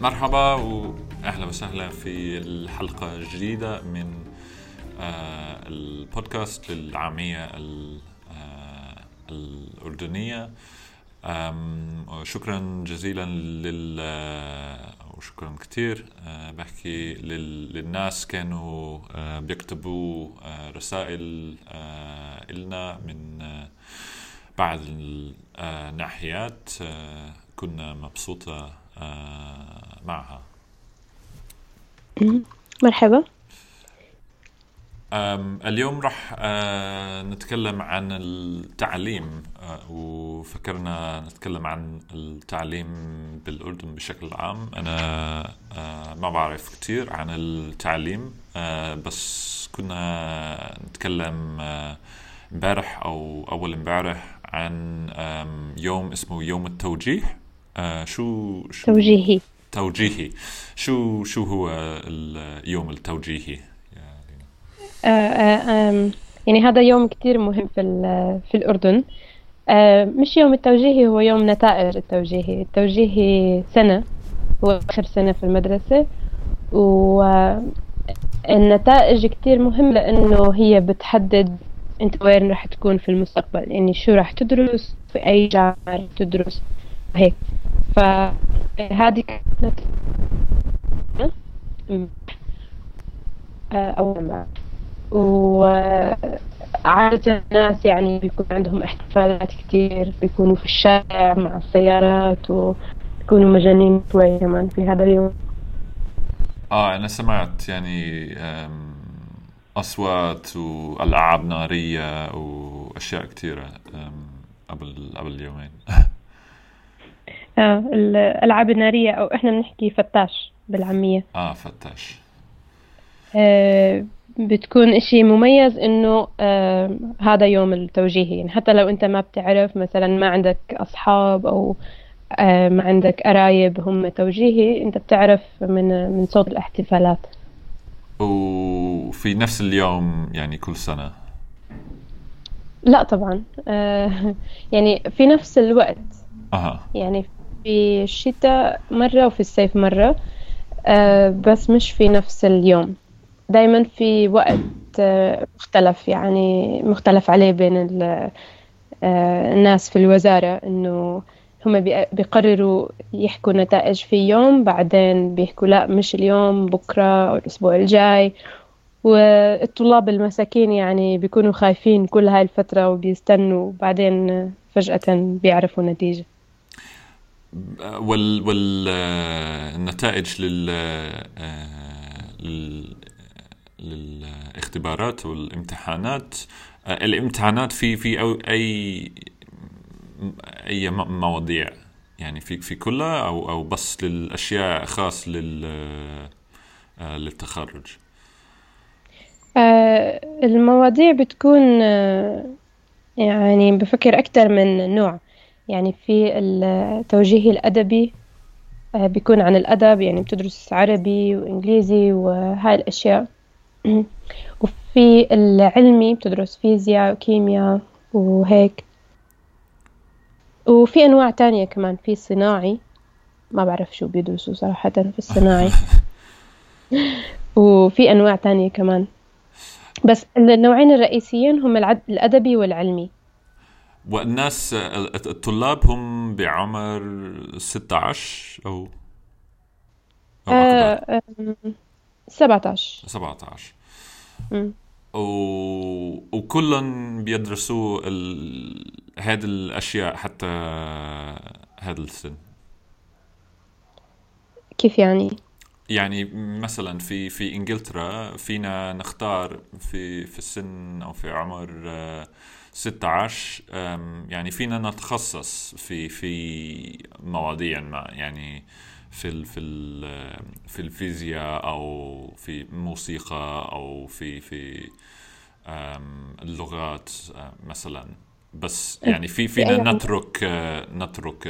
مرحبا وأهلا وسهلا في الحلقة الجديدة من آه، البودكاست للعامية آه، الأردنية. شكرا جزيلا لل وشكرا كثير آه، بحكي للناس كانوا آه، بيكتبوا آه، رسائل إلنا من بعض الناحيات كنا مبسوطة معها. مرحبا. اليوم راح نتكلم عن التعليم وفكرنا نتكلم عن التعليم بالأردن بشكل عام. أنا ما بعرف كتير عن التعليم بس كنا نتكلم امبارح أو أول امبارح عن يوم اسمه يوم التوجيه. شو, شو توجيهي. توجيهي. شو شو هو اليوم التوجيهي؟ آه، آه، يعني هذا يوم كتير مهم في في الأردن. آه، مش يوم التوجيهي هو يوم نتائج التوجيهي. التوجيهي سنة هو آخر سنة في المدرسة. والنتائج كتير مهم لأنه هي بتحدد أنت وين راح تكون في المستقبل. يعني شو راح تدرس في أي جامعة راح تدرس وهيك فهذه كانت أول وعادة الناس يعني بيكون عندهم احتفالات كتير بيكونوا في الشارع مع السيارات وبيكونوا مجانين شوي كمان في هذا اليوم. آه أنا سمعت يعني أصوات وألعاب نارية وأشياء كثيره قبل قبل يومين آه الألعاب النارية أو إحنا بنحكي فتاش بالعامية. آه فتاش. آه بتكون إشي مميز إنه آه هذا يوم التوجيهي. يعني حتى لو أنت ما بتعرف مثلا ما عندك أصحاب أو آه ما عندك قرايب هم توجيهي أنت بتعرف من من صوت الاحتفالات. وفي نفس اليوم يعني كل سنة. لا طبعا. آه يعني في نفس الوقت. أها. يعني في الشتاء مرة وفي الصيف مرة آه بس مش في نفس اليوم. دايما في وقت آه، مختلف يعني مختلف عليه بين آه، الناس في الوزارة إنه هم بيقرروا يحكوا نتائج في يوم بعدين بيحكوا لا مش اليوم بكرة أو الأسبوع الجاي. والطلاب المساكين يعني بيكونوا خايفين كل هاي الفترة وبيستنوا بعدين فجأة بيعرفوا النتيجة وال والنتائج لل للاختبارات والامتحانات. آه، الامتحانات في في أو أي أي مواضيع يعني في في كلها أو أو بس للأشياء خاص لل آه، للتخرج. آه، المواضيع بتكون يعني بفكر أكثر من نوع. يعني في التوجيه الأدبي بيكون عن الأدب يعني بتدرس عربي وإنجليزي وهاي الأشياء. وفي العلمي بتدرس فيزياء وكيمياء وهيك. وفي أنواع تانية كمان في صناعي. ما بعرف شو بيدرسوا صراحة في الصناعي. وفي أنواع تانية كمان. بس النوعين الرئيسيين هم الأدبي والعلمي. والناس الطلاب هم بعمر 16 أو, أو أكبر. 17 17 و... وكلهم بيدرسوا ال... هذه الأشياء حتى هذا السن. كيف يعني؟ يعني مثلا في في إنجلترا فينا نختار في في السن أو في عمر 16 يعني فينا نتخصص في في مواضيع ما يعني في ال في ال في الفيزياء أو في موسيقى أو في في اللغات مثلا. بس يعني في فينا نترك نترك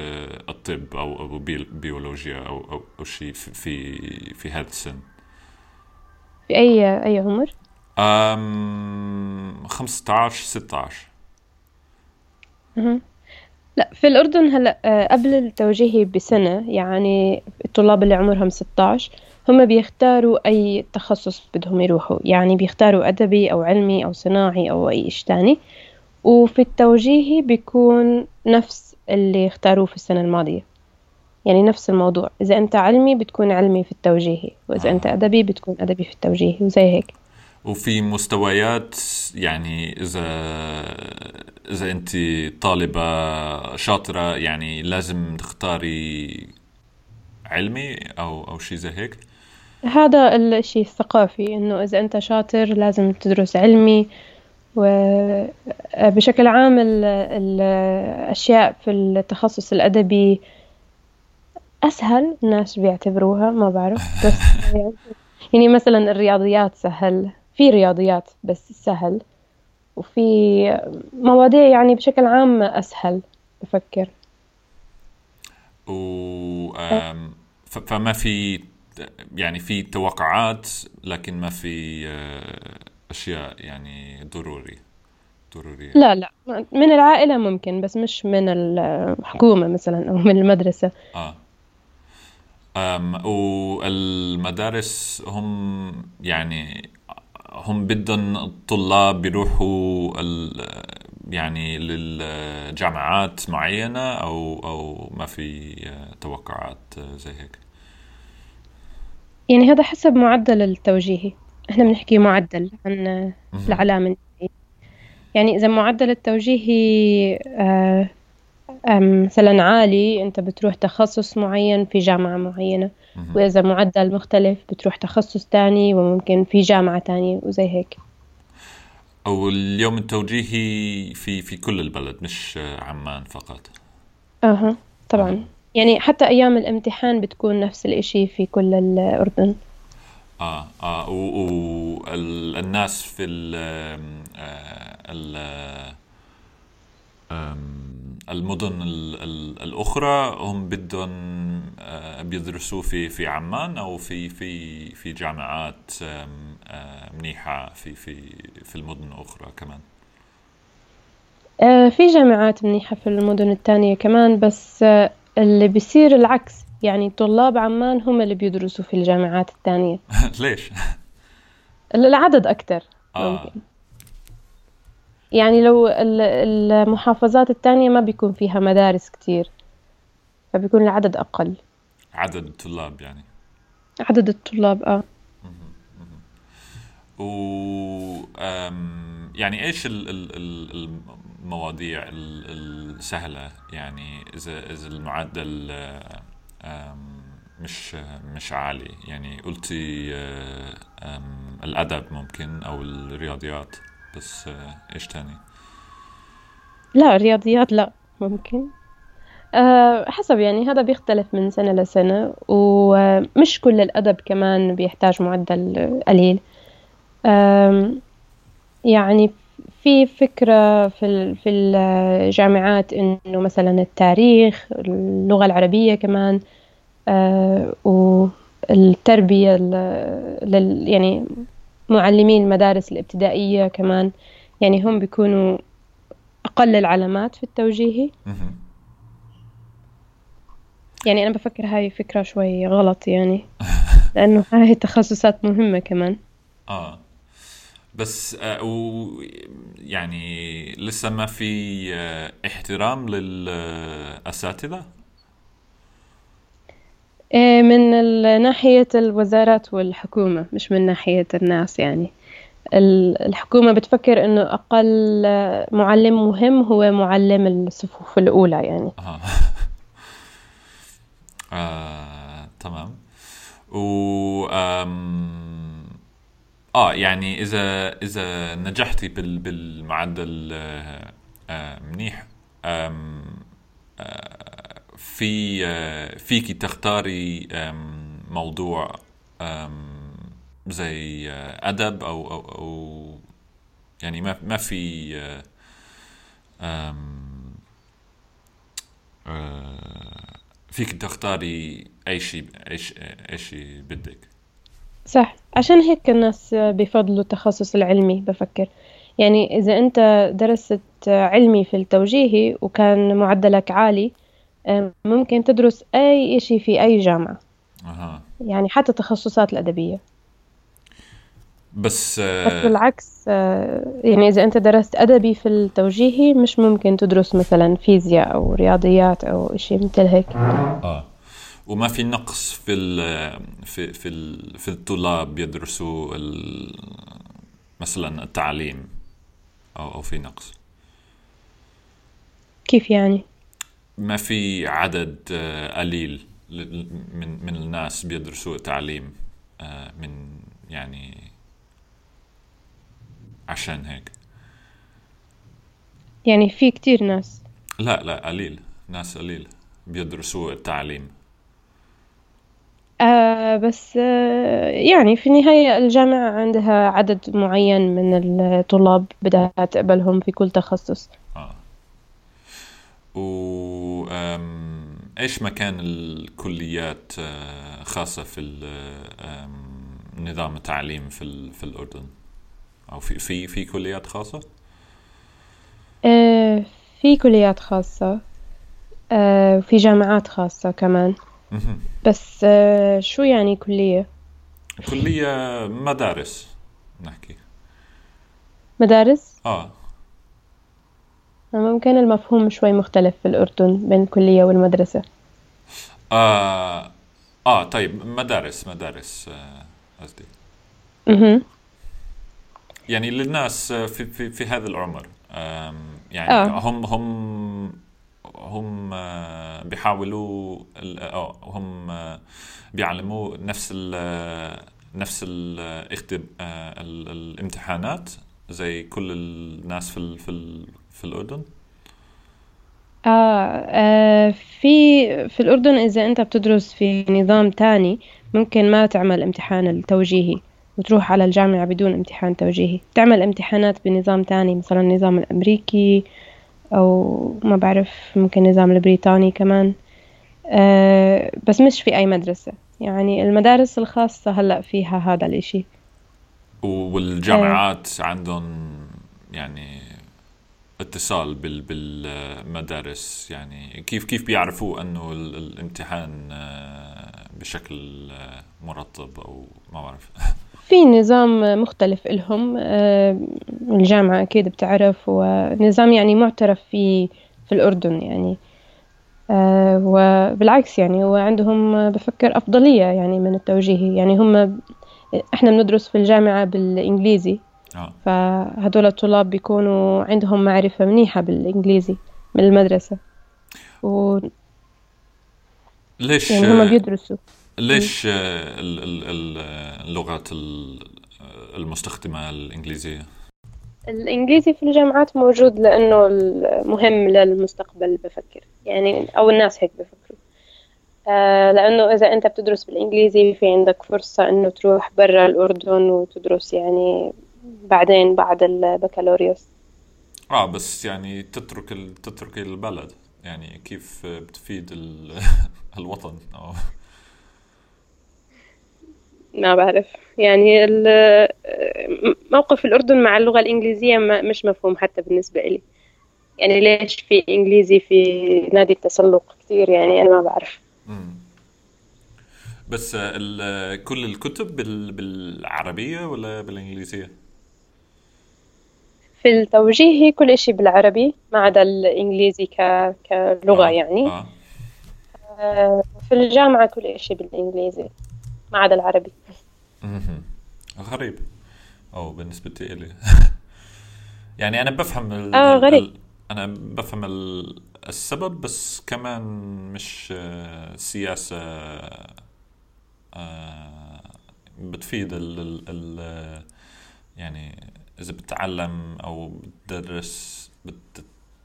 الطب أو أو بيولوجيا أو أو, أو شيء في في هذا السن في أي أي عمر؟ أم 15 16 لا في الأردن هلا آه، قبل التوجيهي بسنة يعني الطلاب اللي عمرهم 16 هم بيختاروا أي تخصص بدهم يروحوا. يعني بيختاروا أدبي أو علمي أو صناعي أو أي إشي تاني. وفي التوجيهي بيكون نفس اللي اختاروه في السنة الماضية. يعني نفس الموضوع. إذا أنت علمي بتكون علمي في التوجيهي وإذا أنت أدبي بتكون أدبي في التوجيهي وزي هيك. وفي مستويات يعني إذا إذا أنت طالبة شاطرة يعني لازم تختاري علمي أو أو شيء زي هيك؟ هذا الشيء الثقافي إنه إذا أنت شاطر لازم تدرس علمي وبشكل عام الأشياء في التخصص الأدبي أسهل الناس بيعتبروها ما بعرف بس يعني مثلا الرياضيات سهل في رياضيات بس سهل. وفي مواضيع يعني بشكل عام أسهل بفكر. و فما في يعني في توقعات لكن ما في آه، أشياء يعني ضروري ضرورية. لا لا من العائلة ممكن بس مش من الحكومة مثلا أو من المدرسة. آه. أم والمدارس هم يعني هم بدهم الطلاب بيروحوا يعني للجامعات معينة أو أو ما في توقعات زي هيك؟ يعني هذا حسب معدل التوجيهي إحنا بنحكي معدل عن العلامة. يعني إذا معدل التوجيهي آه، مثلا عالي أنت بتروح تخصص معين في جامعة معينة وإذا معدل مختلف بتروح تخصص تاني وممكن في جامعة تانية وزي هيك. أو اليوم التوجيهي في في كل البلد مش عمان فقط. أها طبعا. أه. يعني حتى أيام الامتحان بتكون نفس الإشي في كل الأردن. آه آه والناس في ال ال المدن الأخرى هم بدهم آه، بيدرسوا في في عمان أو في في في جامعات آه، منيحة في في في المدن الأخرى كمان. آه، في جامعات منيحة في المدن الثانية كمان بس اللي بيصير العكس. يعني طلاب عمان هم اللي بيدرسوا في الجامعات الثانية ليش؟ العدد أكثر ممكن. يعني لو المحافظات التانية ما بيكون فيها مدارس كتير فبيكون العدد أقل. عدد الطلاب يعني. عدد الطلاب آه. و يعني إيش المواضيع السهلة؟ يعني إذا إذا المعدل مش مش عالي يعني قلتي الأدب ممكن أو الرياضيات. بس آه، إيش تاني؟ لا الرياضيات لا ممكن. أه حسب يعني هذا بيختلف من سنة لسنة ومش كل الأدب كمان بيحتاج معدل قليل. يعني في فكرة في في الجامعات إنه مثلا التاريخ اللغة العربية كمان أه والتربية يعني معلمين المدارس الابتدائية كمان. يعني هم بيكونوا أقل العلامات في التوجيهي يعني أنا بفكر هاي فكرة شوي غلط يعني. لأنه هاي تخصصات مهمة كمان. آه. بس آه و يعني لسه ما في آه احترام للأساتذة؟ من ناحية الوزارات والحكومة مش من ناحية الناس يعني الحكومة بتفكر إنه أقل معلم مهم هو معلم الصفوف الأولى يعني آه. آه، تمام و. آه يعني إذا إذا نجحتي بال... بالمعدل آه, آه، منيح آم... آه في آه، فيكي تختاري موضوع زي آه، أدب أو أو, أو يعني ما ما في آه، فيك تختاري أي شيء أي شيء بدك. صح. عشان هيك الناس بيفضلوا التخصص العلمي بفكر. يعني إذا أنت درست علمي في التوجيهي وكان معدلك عالي ممكن تدرس أي إشي في أي جامعة. أها. يعني حتى التخصصات الأدبية. بس بس بالعكس آه، يعني إذا أنت درست أدبي في التوجيهي مش ممكن تدرس مثلا فيزياء أو رياضيات أو شيء مثل هيك. آه. وما في نقص في ال في في ال في الطلاب يدرسوا ال مثلا التعليم أو أو في نقص؟ كيف يعني؟ ما في عدد آه، قليل من من الناس بيدرسوا تعليم آه، من يعني عشان هيك. يعني في كتير ناس. لا لا قليل. ناس قليل بيدرسوا التعليم. آه بس آه يعني في النهاية الجامعة عندها عدد معين من الطلاب بدها تقبلهم في كل تخصص. آه. و إيش مكان الكليات آه، خاصة في نظام التعليم في ال- في الأردن أو في في في كليات خاصة؟ آه في كليات خاصة آه في جامعات خاصة كمان. بس شو يعني كلية؟ كلية مدارس نحكي مدارس؟ آه ممكن المفهوم شوي مختلف في الأردن بين الكلية والمدرسة. آه آه طيب مدارس مدارس آه، قصدي. أها يعني للناس آه، في في في هذا العمر يعني آه. هم هم هم آه، بيحاولوا هم آه، بيعلموا نفس ال نفس ال آه، الامتحانات زي كل الناس في ال في في الأردن؟ آه, آه في في الأردن إذا أنت بتدرس في نظام تاني ممكن ما تعمل امتحان التوجيهي وتروح على الجامعة بدون امتحان توجيهي. تعمل امتحانات بنظام تاني مثلا النظام الأمريكي أو ما بعرف ممكن النظام البريطاني كمان. آه بس مش في أي مدرسة. يعني المدارس الخاصة هلأ فيها هذا الإشي. والجامعات عندهم يعني اتصال بال بالمدارس يعني كيف كيف بيعرفوا إنه ال- الامتحان آه، بشكل آه، مرتب أو ما بعرف؟ في نظام مختلف إلهم آه، الجامعة أكيد بتعرف ونظام يعني معترف فيه في الأردن يعني وبالعكس يعني هو عندهم بفكر أفضلية يعني من التوجيهي يعني هم إحنا بندرس في الجامعة بالإنجليزي آه. فهدول الطلاب بيكونوا عندهم معرفة منيحة بالإنجليزي من المدرسة ويعني ليش هم آه، بيدرسوا. ليش آه، ال- ال- ال- اللغات ال- المستخدمة الإنجليزية؟ الإنجليزي في الجامعات موجود لأنه مهم للمستقبل بفكر. يعني أو الناس هيك بفكروا. آه لأنه إذا أنت بتدرس بالإنجليزي في عندك فرصة إنه تروح برا الأردن وتدرس يعني بعدين بعد البكالوريوس آه بس يعني تترك ال... تترك البلد يعني كيف بتفيد ال... الوطن أو ما بعرف يعني موقف الأردن مع اللغة الإنجليزية ما- مش مفهوم حتى بالنسبة إلي يعني ليش في إنجليزي في نادي التسلق كثير يعني أنا ما بعرف مم. بس. كل الكتب بال... بالعربية ولا بالإنجليزية؟ في التوجيهي كل إشي بالعربي ما عدا الإنجليزي ك... كلغة آه يعني. آه. آه، في الجامعة كل إشي بالإنجليزي ما عدا العربي. غريب. أو بالنسبة لي يعني أنا بفهم ال... آه. غريب. ال... أنا بفهم ال... السبب بس كمان مش آه، سياسة آه، بتفيد ال... ال... ال... يعني إذا بتتعلم أو بتدرس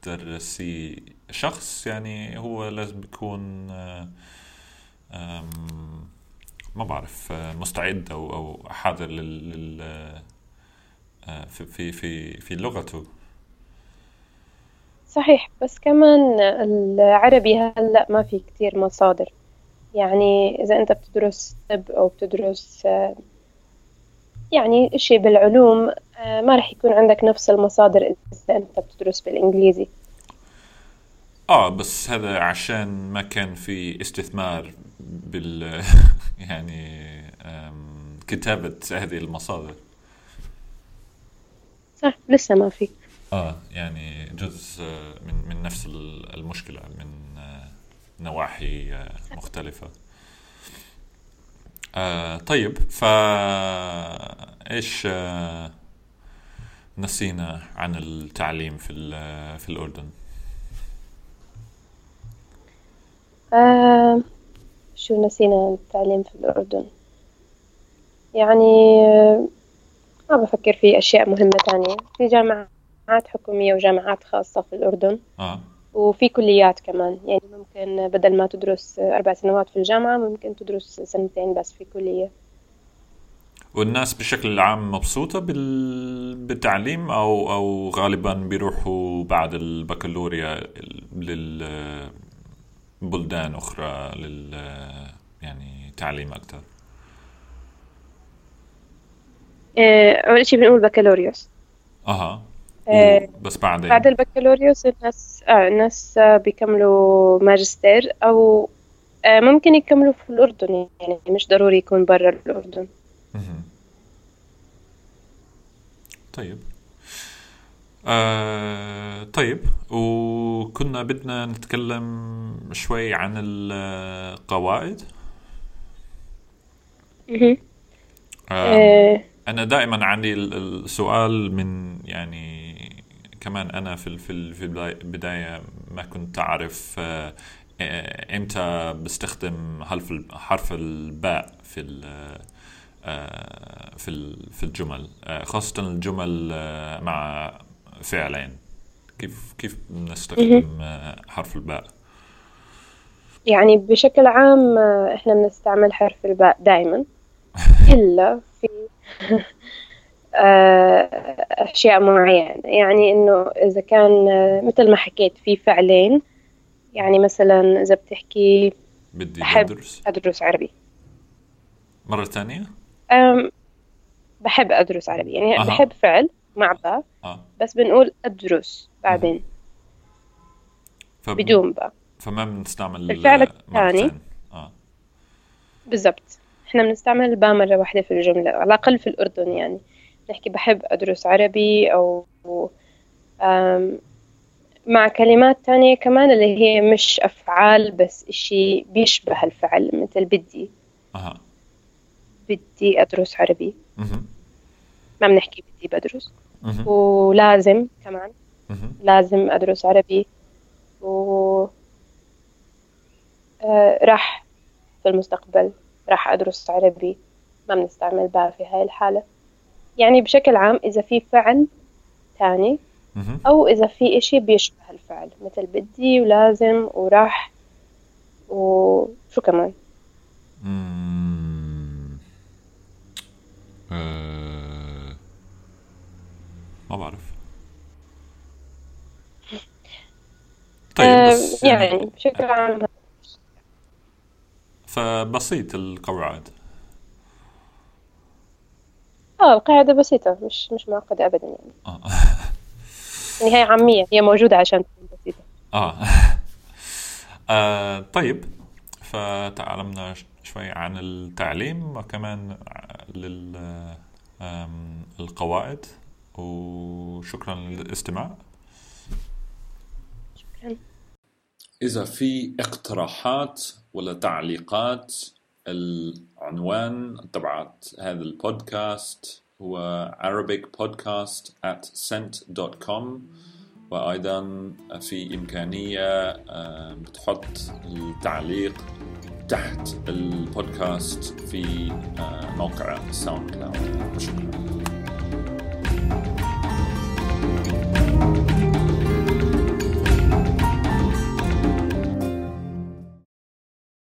بتدرسي شخص يعني هو لازم يكون ما بعرف مستعد أو أو حاضر لل, آه، في في في في لغته. صحيح بس كمان العربي هلأ ما في كتير مصادر. يعني إذا أنت بتدرس طب أو بتدرس آه، يعني إشي بالعلوم ما راح يكون عندك نفس المصادر إذا أنت بتدرس بالإنجليزي. آه بس هذا عشان ما كان في استثمار بال يعني كتابة هذه المصادر. صح لسه ما في. آه يعني جزء آه، من من نفس ال- المشكلة من آه، نواحي آه، مختلفة. آه طيب ف إيش آه نسينا عن التعليم في في الأردن. آه شو نسينا التعليم في الأردن؟ يعني آه، ما بفكر في أشياء مهمة تانية. في جامعات حكومية وجامعات خاصة في الأردن آه. وفي كليات كمان. يعني ممكن بدل ما تدرس أربع سنوات في الجامعة ممكن تدرس سنتين بس في كلية. والناس بشكل عام مبسوطة بال... بالتعليم أو أو غالبا بيروحوا بعد البكالوريا للبلدان أخرى لل يعني تعليم أكثر آه، أول شيء بنقول بكالوريوس. أها. آه، بس بعدين. بعد البكالوريوس الناس آه الناس بيكملوا ماجستير أو آه ممكن يكملوا في الأردن يعني مش ضروري يكون برا الأردن. مهم. طيب. آه طيب. وكنا بدنا نتكلم شوي عن القواعد. آه آه. أنا دائما عندي ال- السؤال من يعني كمان أنا في ال- في ال- في البداية البداية ما كنت أعرف آه، إمتى بستخدم حرف ال- حرف الباء في ال- في في الجمل آه، خاصة الجمل آه، مع فعلين. كيف كيف بنستخدم حرف الباء؟ يعني بشكل عام آه، إحنا بنستعمل حرف الباء دائما إلا في أشياء معينة. يعني إنه إذا كان مثل ما حكيت في فعلين. يعني مثلا إذا بتحكي بدي بحب أدرس. أدرس عربي. مرة ثانية. أم بحب أدرس عربي. يعني أها. بحب فعل مع باء آه. بس بنقول أدرس بعدين. فب... بدون باء فما بنستعمل الفعل آه، الثاني. آه. بالضبط. إحنا بنستعمل الباء مرة واحدة في الجملة على الأقل في الأردن يعني. نحكي بحب أدرس عربي أو أم مع كلمات تانية كمان اللي هي مش أفعال بس إشي بيشبه الفعل مثل بدي. أها. بدي أدرس عربي. ما بنحكي بدي بدرس. ولازم كمان. لازم أدرس عربي و آه، راح في المستقبل راح أدرس عربي ما بنستعمل باء في هاي الحالة يعني بشكل عام إذا في فعل تاني. أو إذا في إشي بيشبه الفعل مثل بدي ولازم وراح وشو كمان مم. آه، ما بعرف طيب آه، بس يعني بشكل عام. فبسيط القواعد. آه القاعدة بسيطة مش مش معقدة أبدا يعني. آه. يعني هي عامية هي موجودة عشان تكون بسيطة. آه. آه، طيب فتعلمنا شوي عن التعليم وكمان لل القواعد. وشكرا للاستماع. شكرا. إذا في اقتراحات ولا تعليقات العنوان تبعت هذا البودكاست هو Arabic podcast at sent.com وأيضا في إمكانية بتحط التعليق تحت البودكاست في موقع ساوند كلاود شكرا.